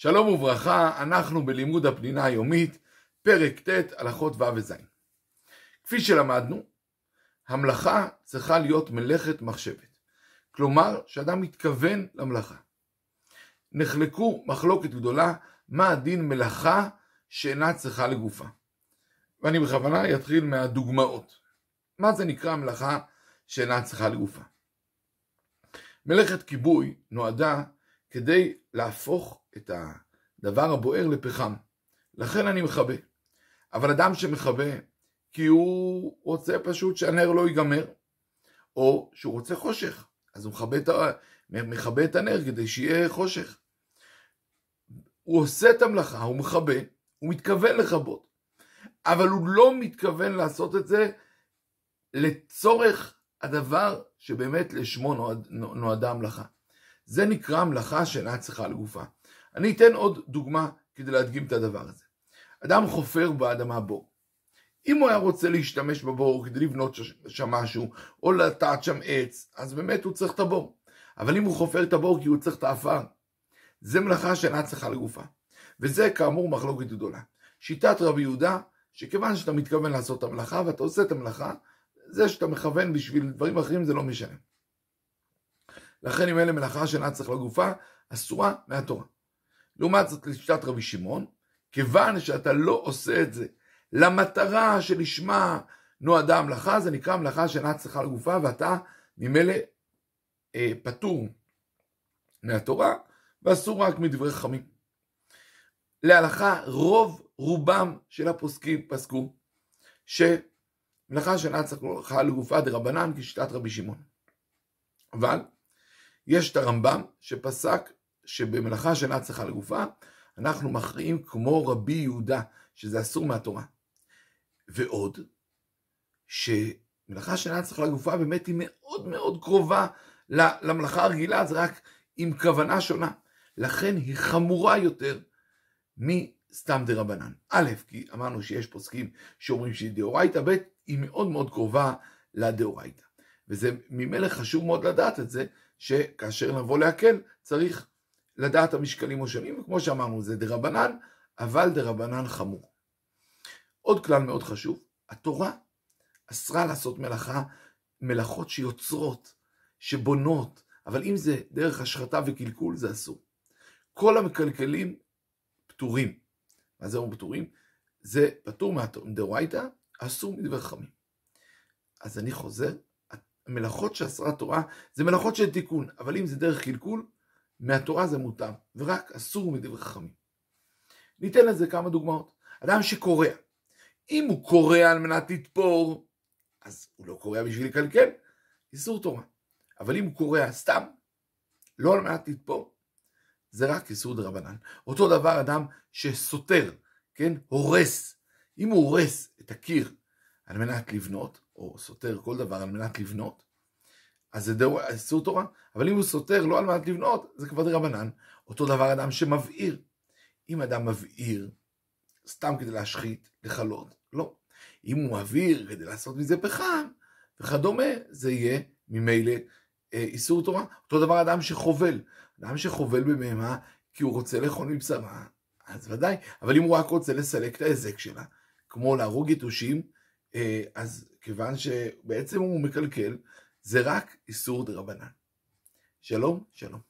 שלום וברכה, אנחנו בלימוד הפנינה היומית, פרק ט', הלכות ו' וז'. כפי שלמדנו, המלאכה צריכה להיות מלאכת מחשבת. כלומר, שאדם מתכוון למלאכה. נחלקו מחלוקת גדולה, מה הדין מלאכה שאינה צריכה לגופה. ואני בכוונה אתחיל מהדוגמאות. מה זה נקרא מלאכה שאינה צריכה לגופה? מלאכת כיבוי נועדה כדי להפוך את הדבר הבוער לפחם. לכן אני מכבה. אבל אדם שמכבה כי הוא רוצה פשוט שהנר לא ייגמר, או שהוא רוצה חושך, אז הוא מכבה את, מכבה את הנר כדי שיהיה חושך. הוא עושה את המלאכה, הוא מכבה, הוא מתכוון לכבות, אבל הוא לא מתכוון לעשות את זה לצורך הדבר שבאמת לשמו נועד, נועדה המלאכה. זה נקרא מלאכה שאינה צריכה לגופה. אני אתן עוד דוגמה כדי להדגים את הדבר הזה. אדם חופר באדמה בור. אם הוא היה רוצה להשתמש בבור כדי לבנות שם משהו, או לטעת שם עץ, אז באמת הוא צריך את הבור. אבל אם הוא חופר את הבור כי הוא צריך את האפר, זה מלאכה שאינה צריכה לגופה. וזה כאמור מחלוקת גדולה. שיטת רבי יהודה, שכיוון שאתה מתכוון לעשות את המלאכה ואתה עושה את המלאכה, זה שאתה מכוון בשביל דברים אחרים זה לא משנה. לכן אם אלה מלאכה שאינה צריך לגופה, אסורה מהתורה. לעומת זאת לשיטת רבי שמעון, כיוון שאתה לא עושה את זה למטרה שלשמה נועדה המלאכה, זה נקרא מלאכה שאינה צריכה לגופה, ואתה ממילא אה, פטור מהתורה, ואסור רק מדברי חכמים. להלכה רוב רובם של הפוסקים פסקו שמלאכה שאינה צריכה לגופה דרבנן כשיטת רבי שמעון. אבל יש את הרמב"ם שפסק שבמלאכה שאינה צריכה לגופה, אנחנו מכריעים כמו רבי יהודה, שזה אסור מהתורה. ועוד, שמלאכה שאינה צריכה לגופה באמת היא מאוד מאוד קרובה למלאכה הרגילה, זה רק עם כוונה שונה. לכן היא חמורה יותר מסתם דה רבנן. א', כי אמרנו שיש פוסקים שאומרים שהיא דאורייתא, ב', היא מאוד מאוד קרובה לדאורייתא. וזה ממילא חשוב מאוד לדעת את זה, שכאשר נבוא להקל, צריך לדעת המשקלים השונים, וכמו שאמרנו, זה דרבנן, אבל דרבנן חמור. עוד כלל מאוד חשוב, התורה אסרה לעשות מלאכה, מלאכות שיוצרות, שבונות, אבל אם זה דרך השחתה וקלקול, זה אסור. כל המקלקלים פטורים. מה זה אומר פטורים? זה פטור מדאורייתא, אסור מדבר חכמים. אז אני חוזר, המלאכות שאסרה תורה זה מלאכות של תיקון, אבל אם זה דרך קלקול, מהתורה זה מותר, ורק אסור מדברי חכמים. ניתן לזה כמה דוגמאות. אדם שקורע, אם הוא קורע על מנת לתפור, אז הוא לא קורע בשביל לקלקל, איסור תורה. אבל אם הוא קורע סתם, לא על מנת לתפור, זה רק איסור דרבנן. אותו דבר אדם שסותר, כן, הורס. אם הוא הורס את הקיר על מנת לבנות, או סותר כל דבר על מנת לבנות, אז זה איסור תורה. אבל אם הוא סותר לא על מנת לבנות, זה כבר דרבנן. אותו דבר אדם שמבעיר. אם אדם מבעיר סתם כדי להשחית, לכלות, לא. אם הוא מבעיר כדי לעשות מזה פחם וכדומה, זה יהיה ממילא אה, איסור תורה. אותו דבר אדם שחובל. אדם שחובל בבהמה כי הוא רוצה לאכול מבשרה, אז ודאי. אבל אם הוא רק רוצה לסלק את ההיזק שלה, כמו להרוג יתושים, אה, אז כיוון שבעצם הוא מקלקל, זה רק איסור דרבנן. שלום, שלום.